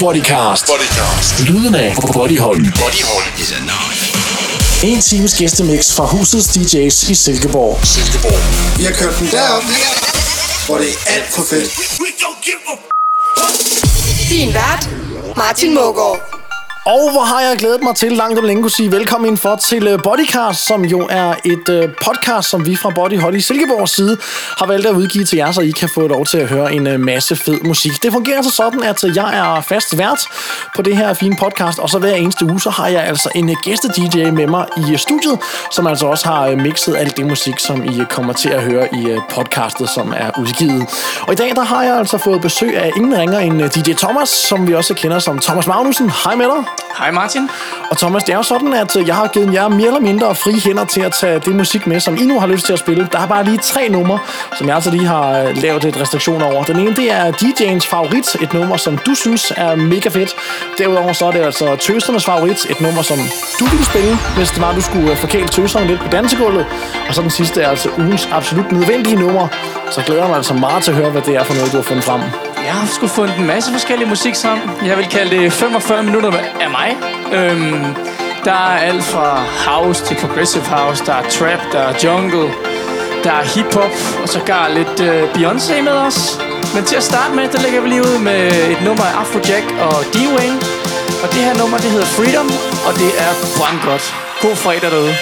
Bodycast. Bodycast. Lyden af Bodyhold. Bodyhold is a knife. En times gæstemix fra husets DJ's i Silkeborg. Silkeborg. Vi har kørt den derop, hvor det er alt for fedt. Din vært, Martin Mågaard. Og hvor har jeg glædet mig til langt om længe kunne sige velkommen ind for til øh, Bodycast, som jo er et øh, podcast, som vi fra Body Holly Silkeborgs side har valgt at udgive til jer, så I kan få lov til at høre en øh, masse fed musik. Det fungerer så sådan, at jeg er fast vært på det her fine podcast, og så hver eneste uge, så har jeg altså en gæste-DJ med mig i studiet, som altså også har mixet alt det musik, som I kommer til at høre i podcastet, som er udgivet. Og i dag, der har jeg altså fået besøg af ingen ringer end DJ Thomas, som vi også kender som Thomas Magnussen. Hej med dig. Hej Martin. Og Thomas, det er jo sådan, at øh, jeg har givet jer mere eller mindre fri hænder til at tage det musik med, som I nu har lyst til at spille. Der er bare lige tre numre, som jeg altså lige har øh, lavet et restriktion over. Den ene, det er DJ'ens favorit, et nummer, som du synes er mega fedt. Derudover så er det altså tøsernes favorit, et nummer, som du ville spille, hvis det var, du skulle øh, forkæle tøserne lidt på dansegulvet. Og så den sidste er altså ugens absolut nødvendige nummer. Så glæder jeg mig altså meget til at høre, hvad det er for noget, du har fundet frem. Jeg har sgu fundet en masse forskellige musik sammen. Jeg vil kalde det 45 minutter af mig. Øhm, der er alt fra house til progressive house. Der er trap, der er jungle, der er hiphop, og så gar lidt øh, Beyoncé med os. Men til at starte med, der lægger vi lige ud med et nummer af Afrojack og D-Wayne. Og det her nummer, det hedder Freedom, og det er brandgodt. God fredag derude.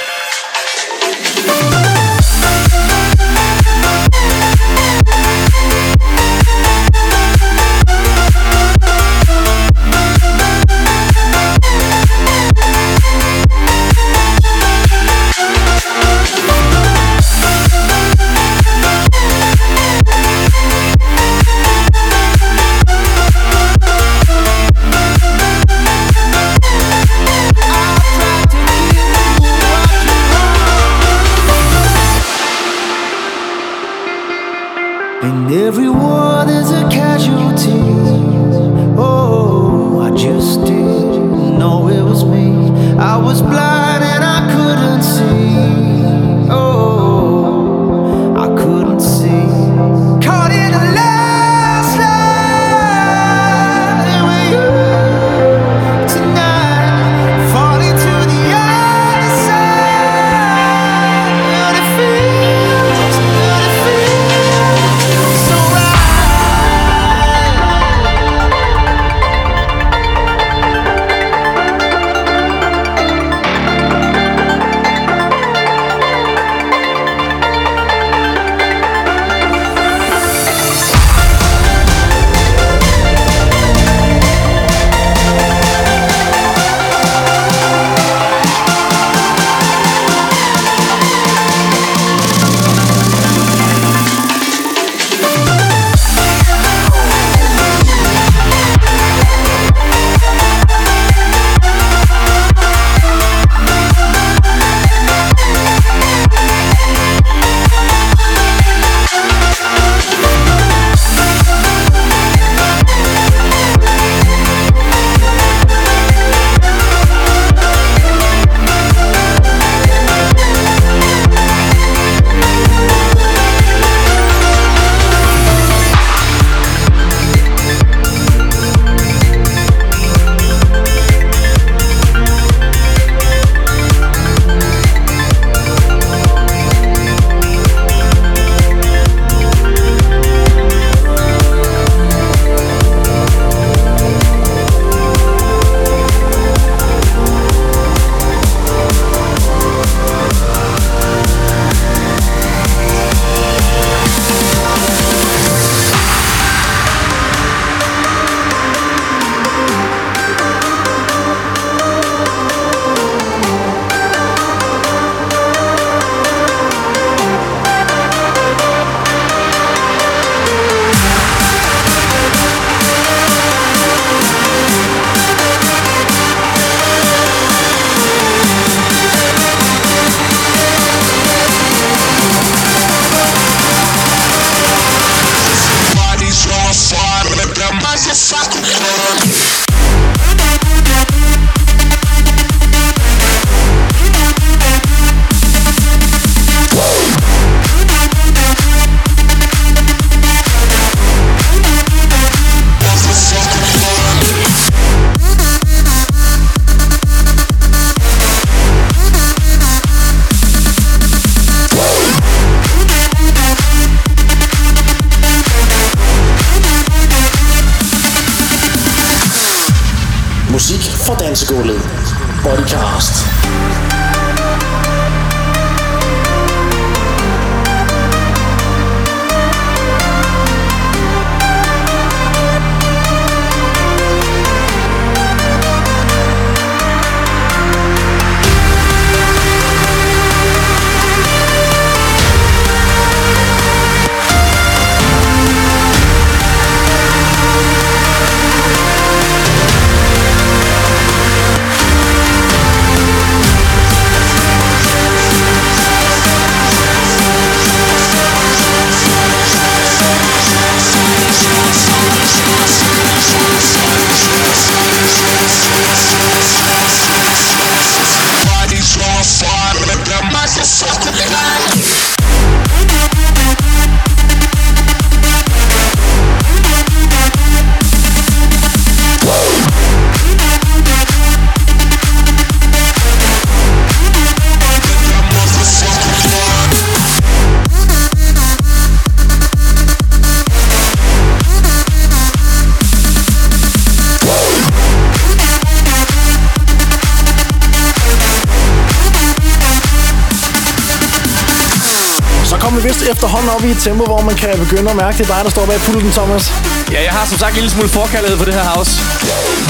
Efterhånden op i et tempo, hvor man kan begynde at mærke, det er dig, der står bag pulten, Thomas. Ja, jeg har som sagt en lille smule forkaldet for det her house.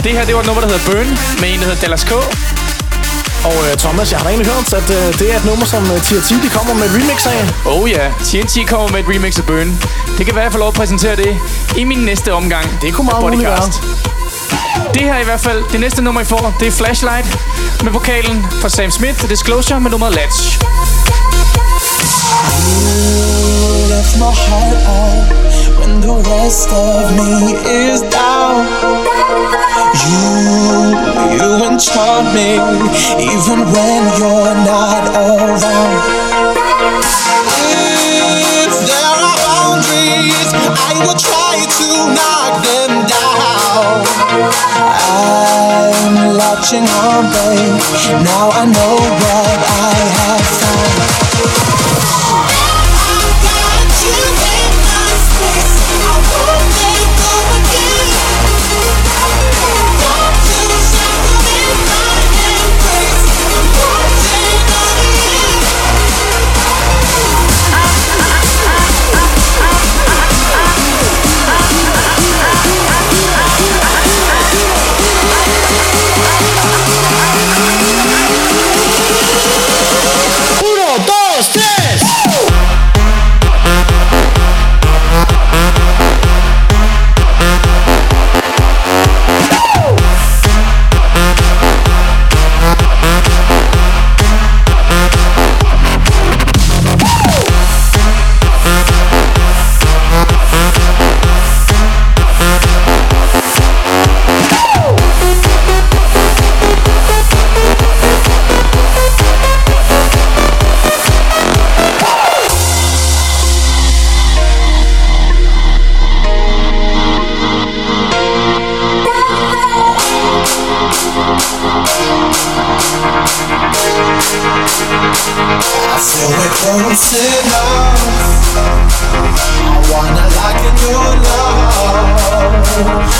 Det her, det var et nummer, der hedder Burn, med en, der hedder Dallas K. Og uh, Thomas, jeg har da egentlig hørt, at uh, det er et nummer, som uh, TRT de kommer med et remix af. Oh ja, TNT kommer med et remix af Burn. Det kan være, at jeg får lov at præsentere det i min næste omgang. Det kunne meget muligt Bodycast. Det her i hvert fald, det næste nummer, I får, det er Flashlight med vokalen fra Sam Smith og Disclosure med nummeret Latch. Left my heart on when the rest of me is down. You, you enchant me even when you're not around. If there are boundaries, I will try to knock them down. I'm latching on, babe. Now I know what I have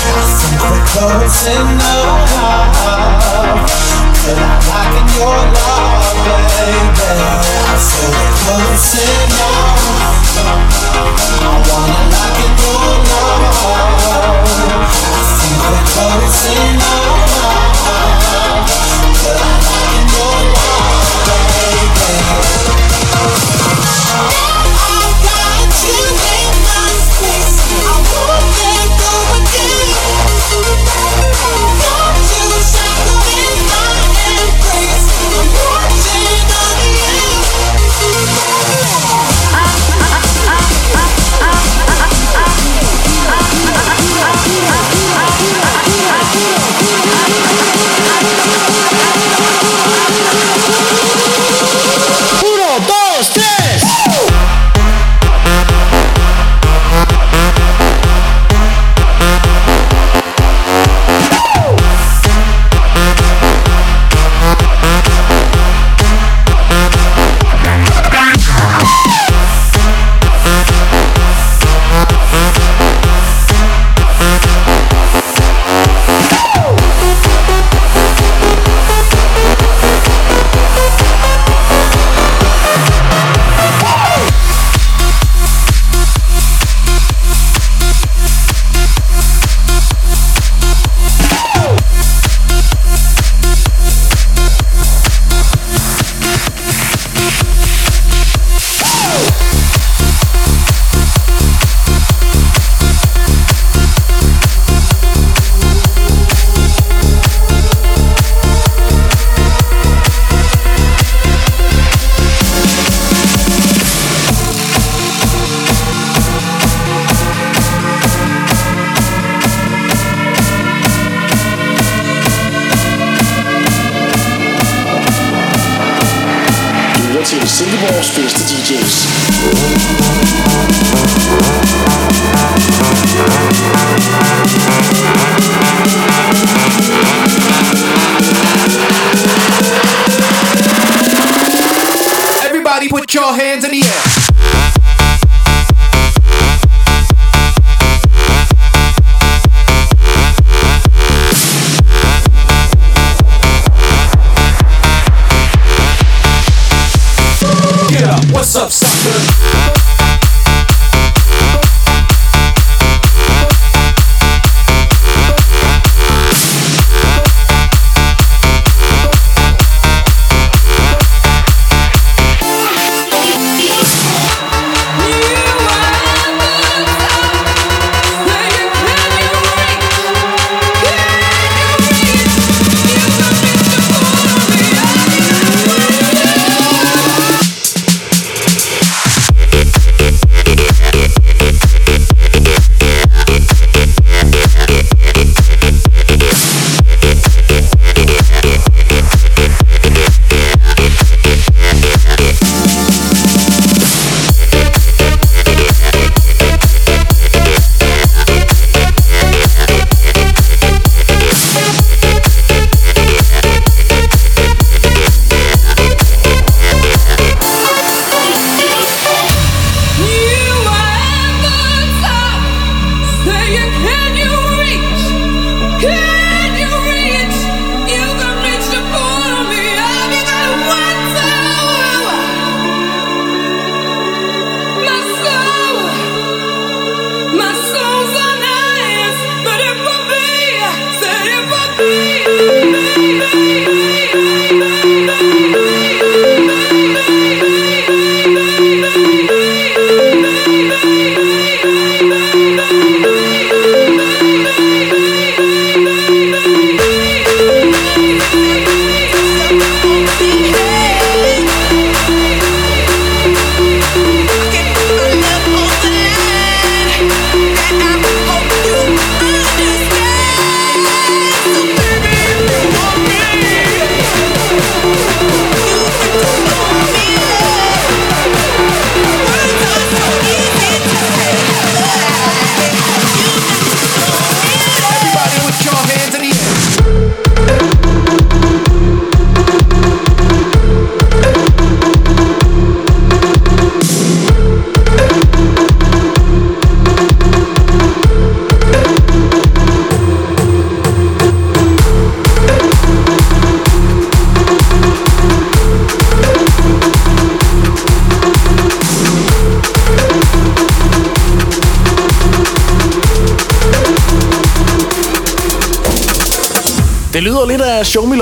I think we're close enough. Could I lock in your love, baby? I feel we're close enough. I wanna lock in your love. I think we're close enough.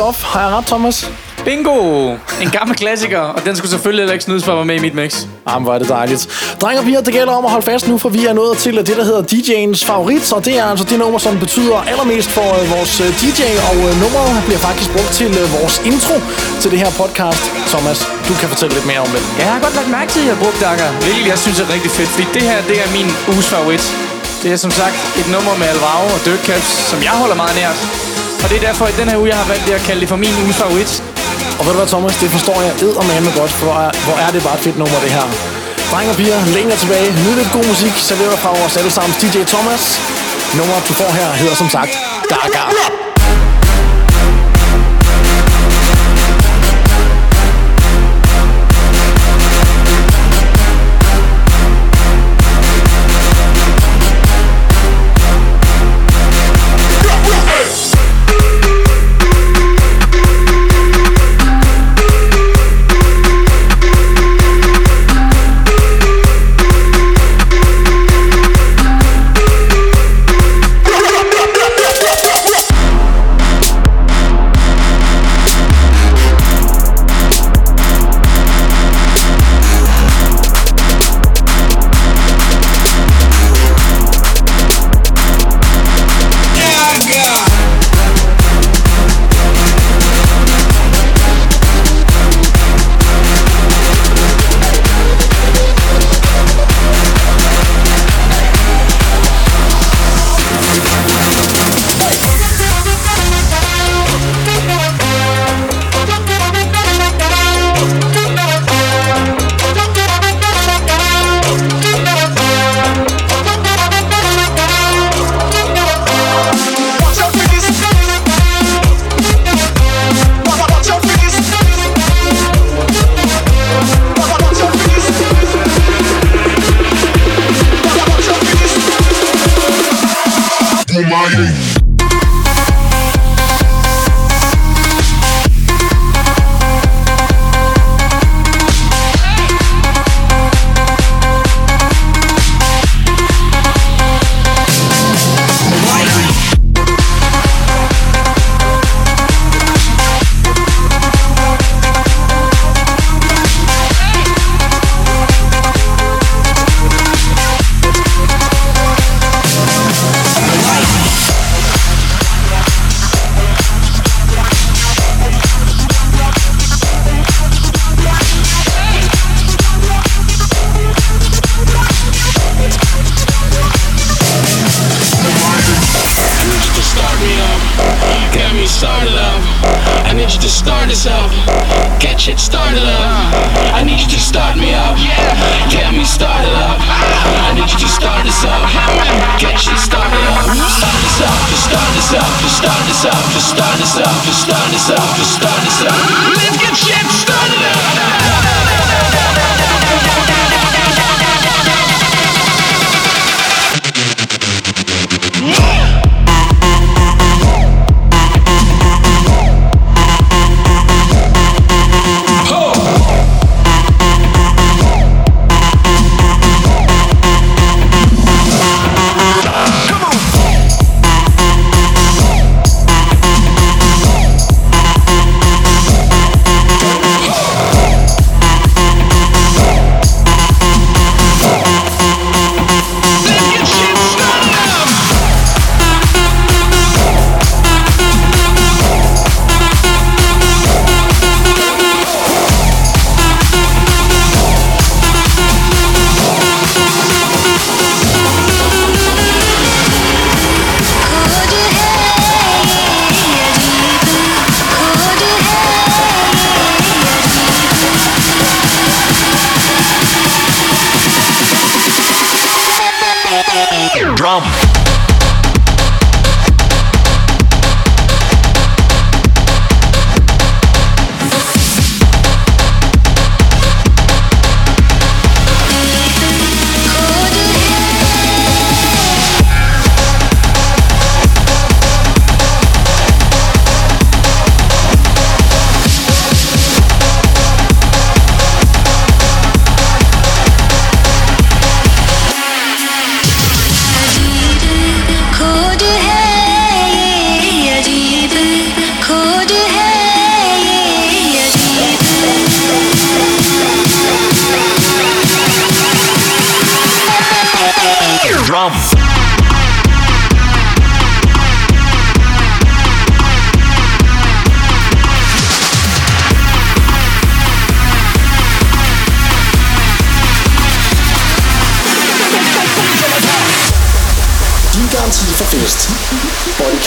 Love. Har jeg ret, Thomas? Bingo! En gammel klassiker, og den skulle selvfølgelig heller ikke snydes for at være med i mit mix. Jamen, hvor er det dejligt. Drenge og piger, det gælder om at holde fast nu, for vi er nået til det, der hedder DJ'ens favorit, og det er altså det nummer, som betyder allermest for øh, vores øh, DJ, og øh, nummeret bliver faktisk brugt til øh, vores intro til det her podcast. Thomas, du kan fortælle lidt mere om det. Ja, jeg har godt lagt mærke til, at jeg har brugt Dakker. Hvilket jeg synes er rigtig fedt, fordi det her, det er min uges favorit. Det er som sagt et nummer med Alvaro og Dirk Caps, som jeg holder meget nært. Og det er derfor, at den her uge, jeg har valgt det at kalde det for min uge favorit. Og ved du hvad, Thomas, det forstår jeg eddermame godt, for hvor er, hvor er det bare et fedt nummer, det her. Drenge og piger, læn jer tilbage, nyd lidt god musik, serveret fra vores allesammens DJ Thomas. Nummeret, du får her, hedder som sagt Gaga.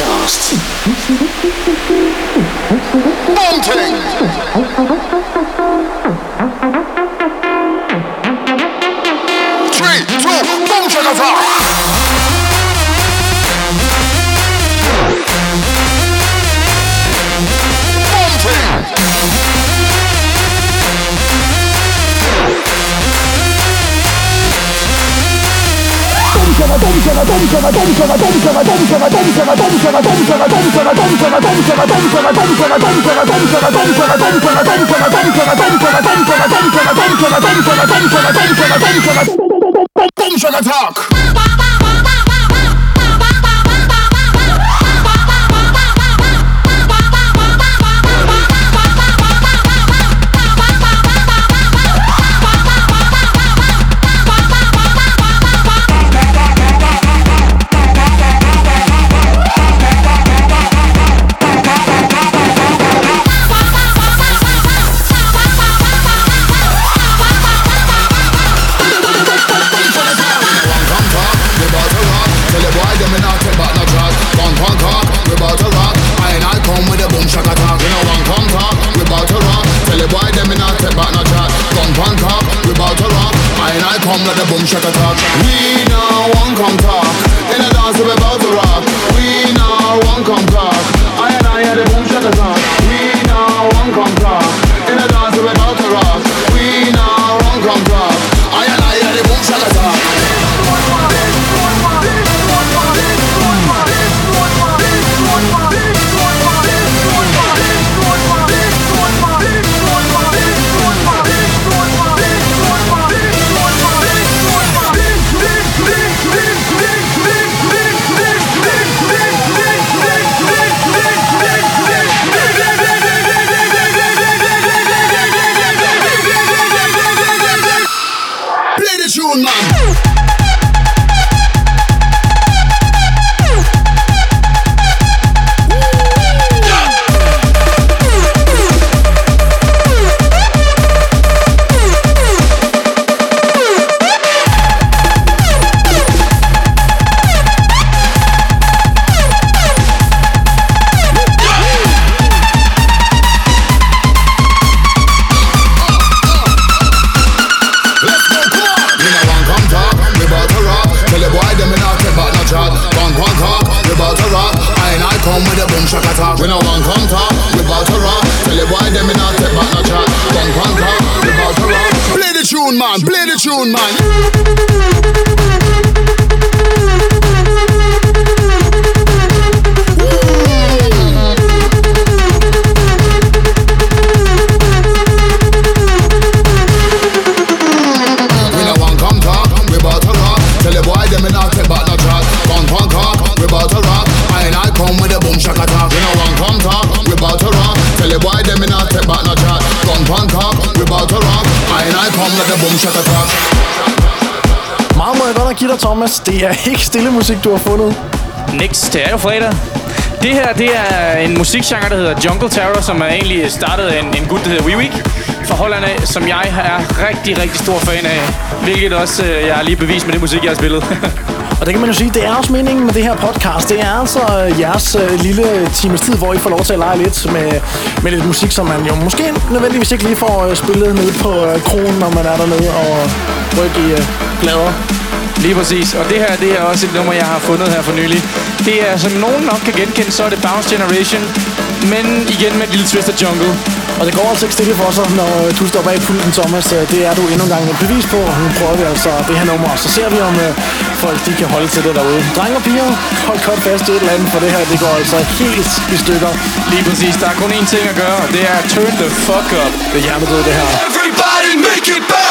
podcast. Bolting! Three, two, boom, chaka, Boom, shaka. the boom shaka attack. We one come talk. Thomas. Det er ikke stille musik, du har fundet. Nix, det er jo fredag. Det her, det er en musikgenre, der hedder Jungle Terror, som er egentlig startet af en, en gut, der hedder Weeweek fra Holland af, som jeg er rigtig, rigtig stor fan af. Hvilket også øh, jeg har lige bevist med det musik, jeg har spillet. Og det kan man jo sige, det er også meningen med det her podcast. Det er altså øh, jeres øh, lille times tid, hvor I får lov til at lege lidt med, med lidt musik, som man jo måske nødvendigvis ikke lige får øh, spillet ned på øh, kronen, når man er dernede og rykke i øh, blader. Lige præcis. Og det her, det er også et nummer, jeg har fundet her for nylig. Det er, som nogen nok kan genkende, så er det Bounce Generation. Men igen med et lille twist af jungle. Og det går altså ikke stille for sig, når øh, du står bag pulten, Thomas. Øh, Det er du endnu en gang et bevis på. Nu prøver vi altså det her nummer, og så ser vi, om øh, folk de kan holde til det derude. Drenge og piger, hold godt fast i et eller andet, for det her det går altså helt i stykker. Lige præcis. Der er kun én ting at gøre, og det er turn the fuck up. Det er hjernedød, det her. Everybody make it bounce.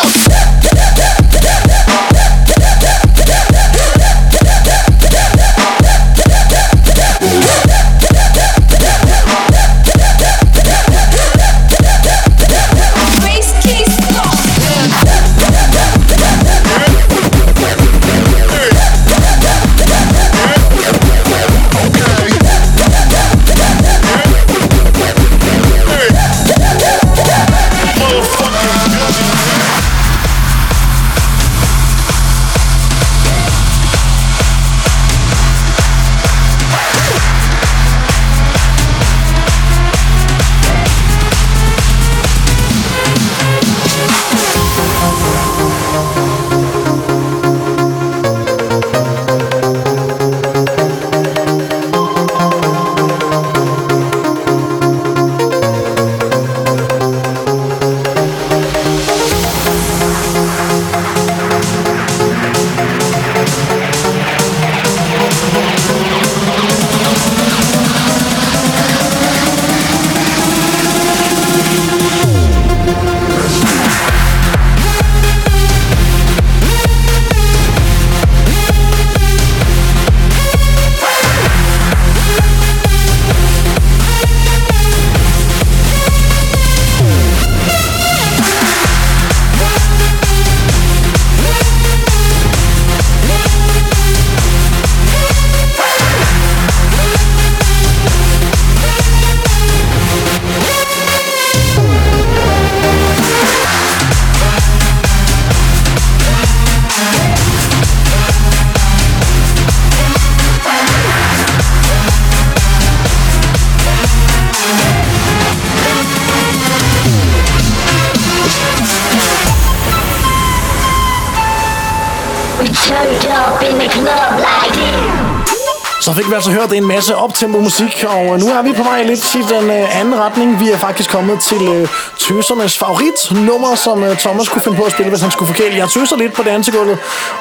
Altså hørt en masse optempo musik, og øh, nu er vi på vej lidt i den øh, anden retning. Vi er faktisk kommet til øh, tøsernes favoritnummer, som øh, Thomas kunne finde på at spille, hvis han skulle forkæle. Jeg tøser lidt på dansegulvet.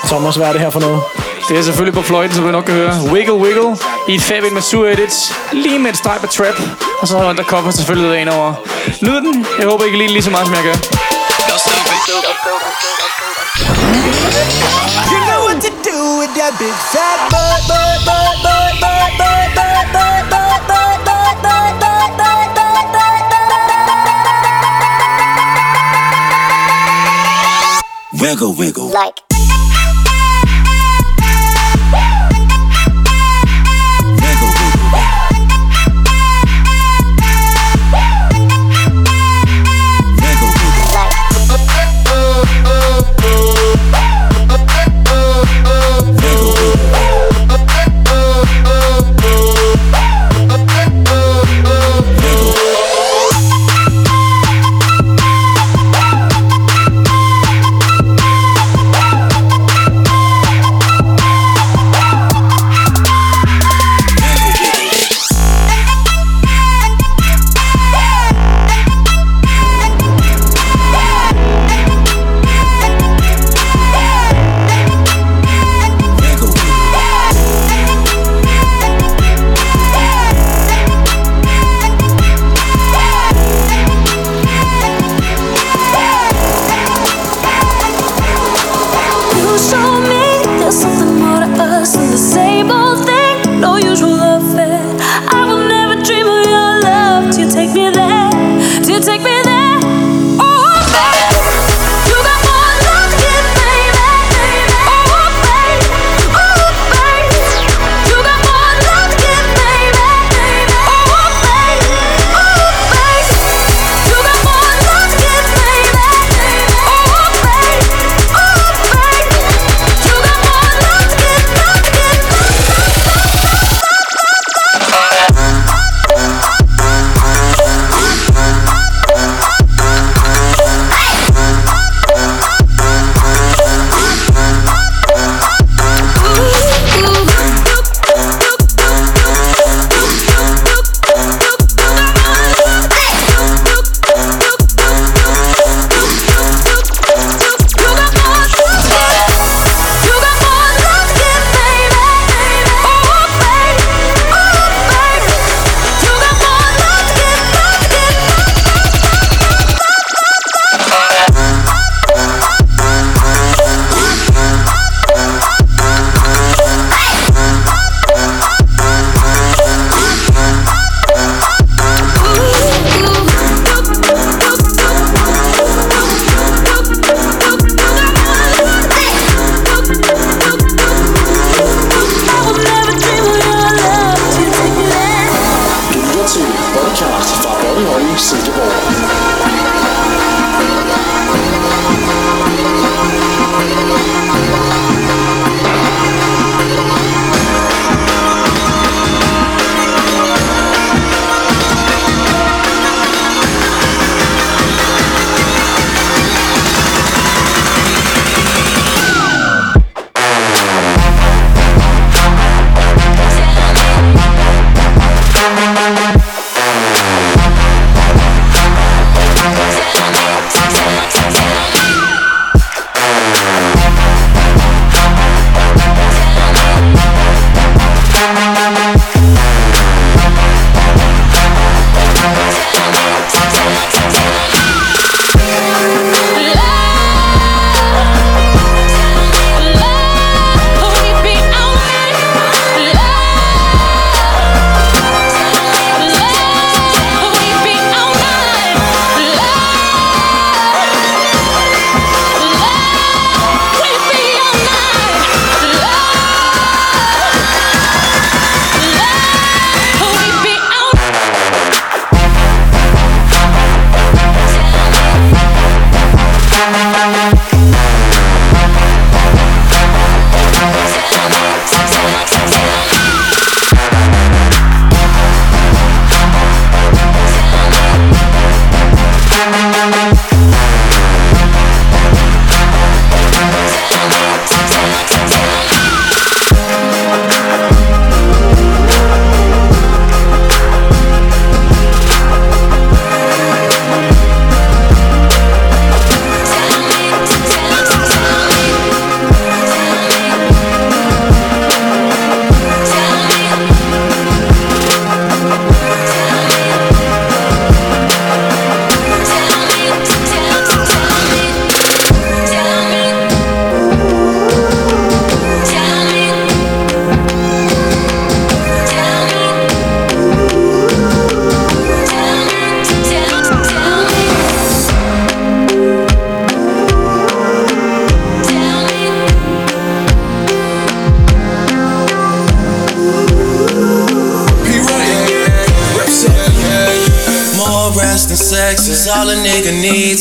Thomas, hvad er det her for noget? Det er selvfølgelig på fløjten, som vi nok kan høre. Wiggle Wiggle i et fab med Sue Edits. Lige med et streg på trap. Og så undercover selvfølgelig ind over. Nyder den. Jeg håber, I kan lide lige så meget, som jeg gør. You know what to do with that big fat butt, butt, butt, butt, Wiggle, wiggle. Like.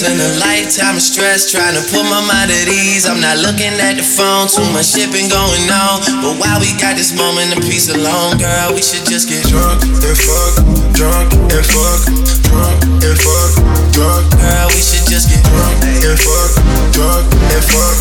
And a lifetime of stress, trying to put my mind at ease. I'm not looking at the phone, too much shit been going on. But while we got this moment of peace alone, girl, we should just get drunk and fuck, drunk and fuck, drunk and fuck, drunk. Girl, we should just get drunk and fuck, drunk and fuck,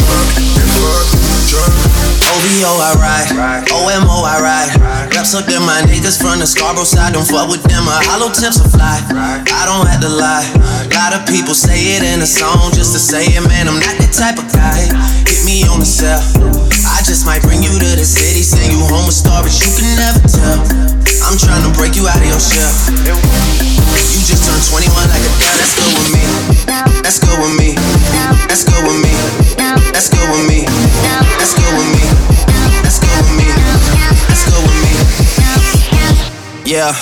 drunk and fuck, drunk. OVO I ride, OMO I ride. Reps up them my niggas from the Scarborough side. Don't fuck with them, my hollow tips will fly. I don't have to lie. Lot of people say it in a song just to say it, man. I'm not that type of guy. Hit me on the cell. I just might bring you to the city, send you home with stories you can never tell. I'm trying to break you out of your shell. You just turned 21 like a girl, that's good with me. That's good with me. That's good with me. That's good with me. That's good with me. That's good with me. That's good with me. Yeah.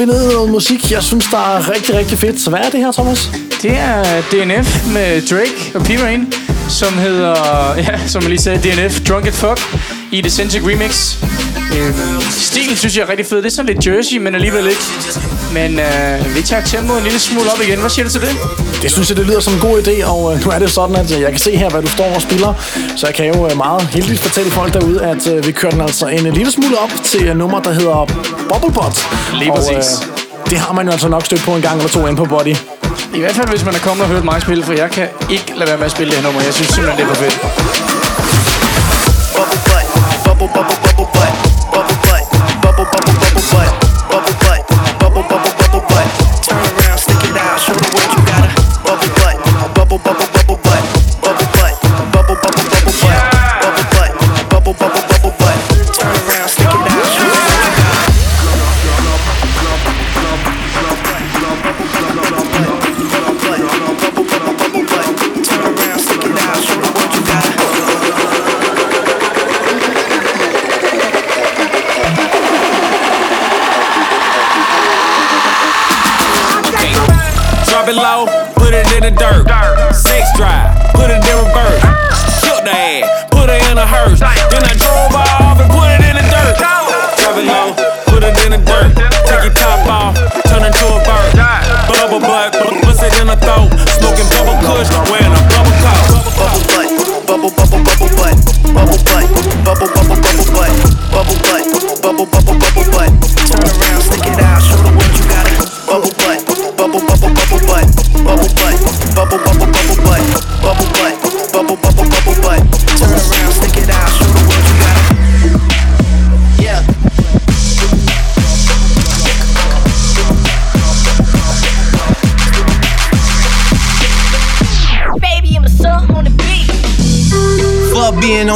Vi ned med noget musik, jeg synes, der er rigtig, rigtig fedt. Så hvad er det her, Thomas? Det er DNF med Drake og P-Rain, som hedder, ja, som jeg lige sagde, DNF Drunk at Fuck i The Centric Remix. Øh, stilen synes jeg er rigtig fed. Det er sådan lidt Jersey, men alligevel ikke. Men øh, vi tager tempoet en lille smule op igen. Hvad siger du til det? Det synes jeg, det lyder som en god idé, og øh, nu er det sådan, at øh, jeg kan se her, hvad du står og spiller. Så jeg kan jo øh, meget heldigt fortælle folk derude, at vi kører den altså en lille smule op til nummer, der hedder Bubble Pot. Lige og, præcis. det har man jo altså nok stødt på en gang eller to ind på Body. I hvert fald, hvis man er kommet og hørt mig spille, for jeg kan ikke lade være med at spille det her nummer. Jeg synes simpelthen, det er for fedt. Bubble butt, bubble bubble bubble butt,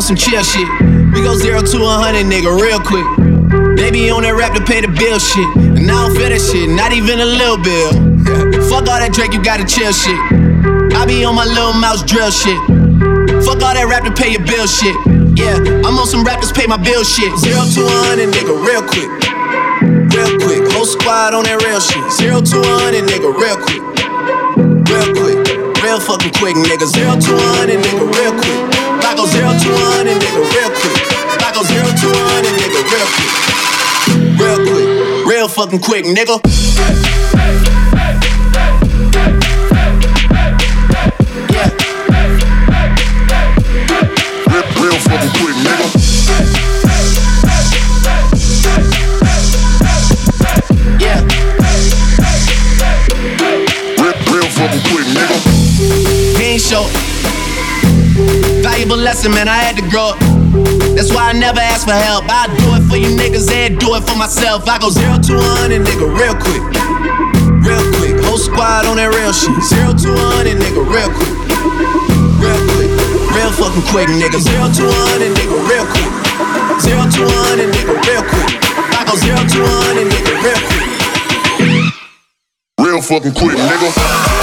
some chill shit. We go zero to a hundred, nigga, real quick. Be on that rap to pay the bill shit. And I don't feel that shit, not even a little bill. Fuck all that Drake, you gotta chill shit. I be on my little mouse drill shit. Fuck all that rap to pay your bill shit. Yeah, I'm on some rappers pay my bill shit. Zero to a hundred, nigga, real quick. Real quick. Whole squad on that real shit. Zero to a hundred, nigga, real quick. Real quick. Real fucking quick, nigga. Zero to a hundred, nigga, real quick. Go zero to a hundred, nigga, real quick. I go zero to a hundred, nigga, real quick. Real quick. Real fucking quick, nigga. Lesson, man, I had to grow up. That's why I never ask for help. I do it for you niggas and do it for myself. I go zero to one and nigga real quick. Real quick. Whole squad on that real shit. Zero to one and nigga real quick. Real quick. Real fucking quick, nigga. Zero to one and nigga real quick. Zero to one and nigga real quick. I go zero to one and nigga real quick. Real fucking quick, nigga.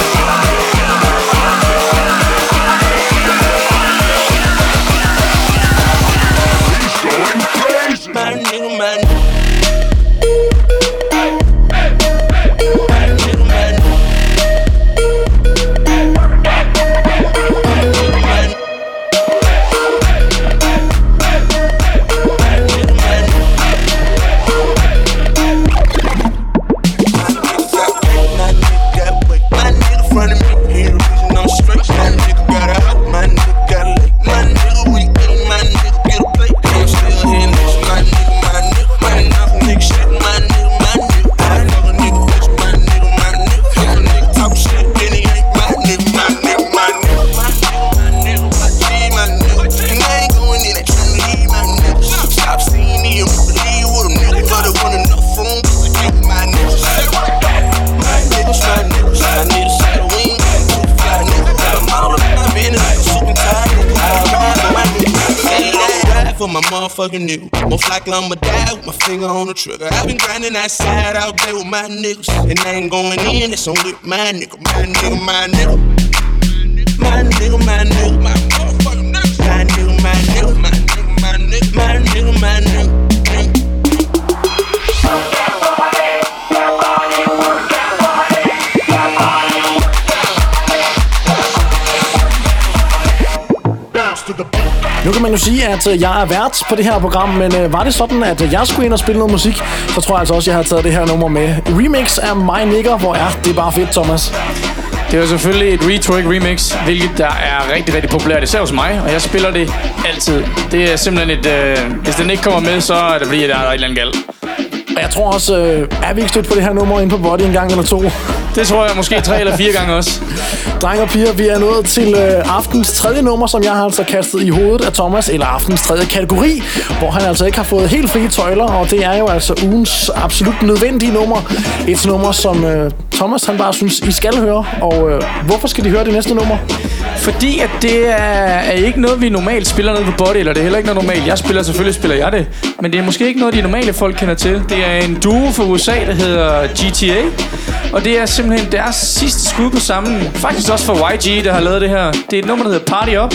Likely I'ma die with my finger on the trigger. I've been grinding outside out there with my niggas. And I ain't going in, it's on with my nigga. My nigga, my nigga. My nigga, my nigga. My motherfucking nigga. My nigga, my nigga. My nigga, my nigga. My nigga, my nigga. Nu kan man jo sige, at øh, jeg er vært på det her program, men øh, var det sådan, at øh, jeg skulle ind og spille noget musik, så tror jeg altså også, at jeg har taget det her nummer med. Remix af My Nigger, hvor er det bare fedt, Thomas. Det er jo selvfølgelig et retro remix, hvilket der er rigtig, rigtig populært, især hos mig, og jeg spiller det altid. Det er simpelthen et... Øh, hvis den ikke kommer med, så er det fordi, der er et eller andet galt. Og jeg tror også, øh, er vi ikke stødt på det her nummer inde på Body en gang eller to? Det tror jeg måske tre eller fire gange også. Drenge og piger, vi er nået til øh, aftens tredje nummer, som jeg har altså kastet i hovedet af Thomas, eller aftens tredje kategori, hvor han altså ikke har fået helt frie tøjler, og det er jo altså ugens absolut nødvendige nummer. Et nummer, som øh, Thomas han bare synes, I skal høre. Og øh, hvorfor skal de høre det næste nummer? Fordi at det er, er ikke noget, vi normalt spiller ned på Body, eller det er heller ikke noget normalt. Jeg spiller, selvfølgelig spiller jeg det, men det er måske ikke noget, de normale folk kender til. Det er en duo fra USA, der hedder GTA, og det er simpelthen deres sidste skud på sammen. Faktisk også for YG, der har lavet det her. Det er et nummer, der hedder Party Up,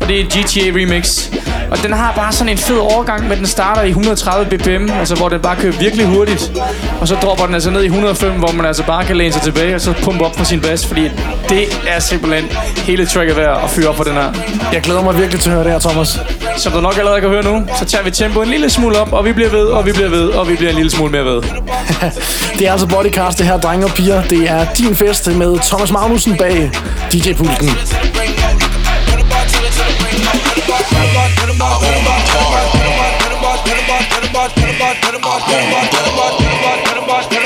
og det er et GTA remix. Og den har bare sådan en fed overgang, men den starter i 130 bpm, altså hvor den bare kører virkelig hurtigt. Og så dropper den altså ned i 105, hvor man altså bare kan læne sig tilbage og så pumpe op for sin bas, fordi det er simpelthen hele tracket værd at fyre op på den her. Jeg glæder mig virkelig til at høre det her, Thomas. Som du nok allerede kan høre nu, så tager vi tempoet en lille smule op, og vi bliver ved, og vi bliver ved, og vi bliver en lille smule mere ved. Det er altså Bodycast, det her, drenge og piger. Det er din fest med Thomas Magnussen bag DJ-pulten. I want more.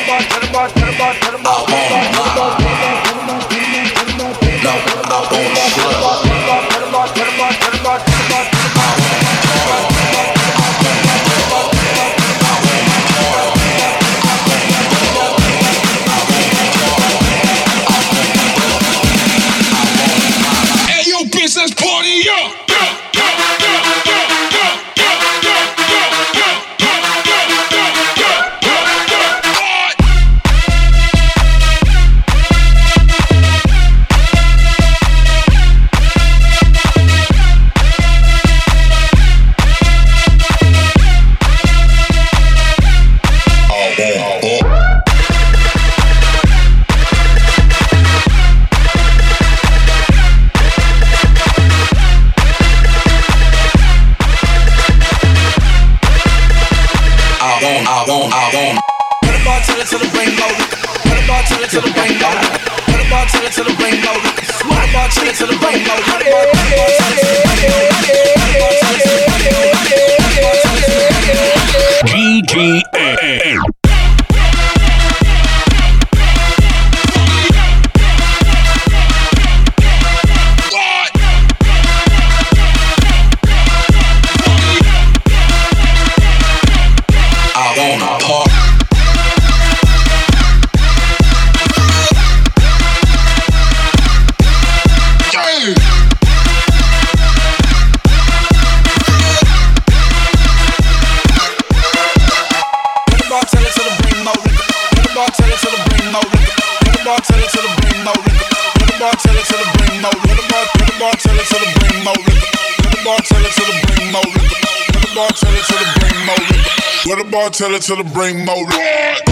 tell her to bring more.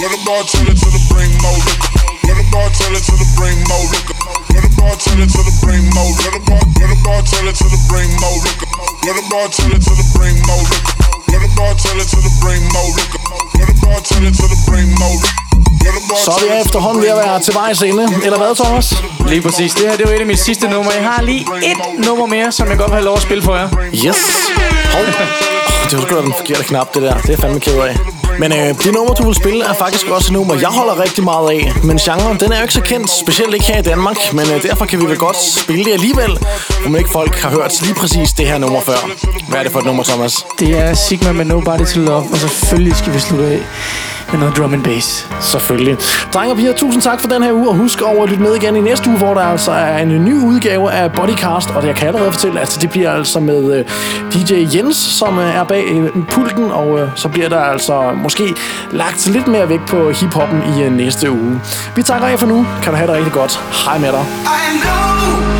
Let the bartender to the bring more liquor. Let the bartender to the bring more liquor. Let the bartender to the bring more. Let the bar. Let the bartender to the bring more liquor. Let the bartender to the bring more liquor. Let the bartender to the bring more liquor. Let the bartender to the bring more liquor. Så er vi efterhånden ved at være til vejs ende. Eller hvad, Thomas? Lige præcis. Det her det var et af mine sidste numre. Jeg har lige et nummer mere, som jeg godt vil have lov at spille for jer. Yes. Hov. Oh, det var sgu da den forkerte knap, det der. Det er jeg fandme ked af. Men øh, det nummer, du vil spille, er faktisk også et nummer, jeg holder rigtig meget af. Men genren, den er jo ikke så kendt, specielt ikke her i Danmark. Men øh, derfor kan vi vel godt spille det alligevel, om ikke folk har hørt lige præcis det her nummer før. Hvad er det for et nummer, Thomas? Det er Sigma med Nobody to Love, og selvfølgelig skal vi slutte af med noget drum and bass. Selvfølgelig. Drenge og piger, tusind tak for den her uge, og husk over at lytte med igen i næste uge, hvor der altså er en ny udgave af Bodycast, og jeg kan allerede fortælle, at det bliver altså med øh, DJ Jens, som øh, er bag øh, pulten, og så bliver der altså måske lagt lidt mere vægt på hiphoppen i næste uge. Vi takker af for nu. Kan du have det rigtig godt. Hej med dig. I know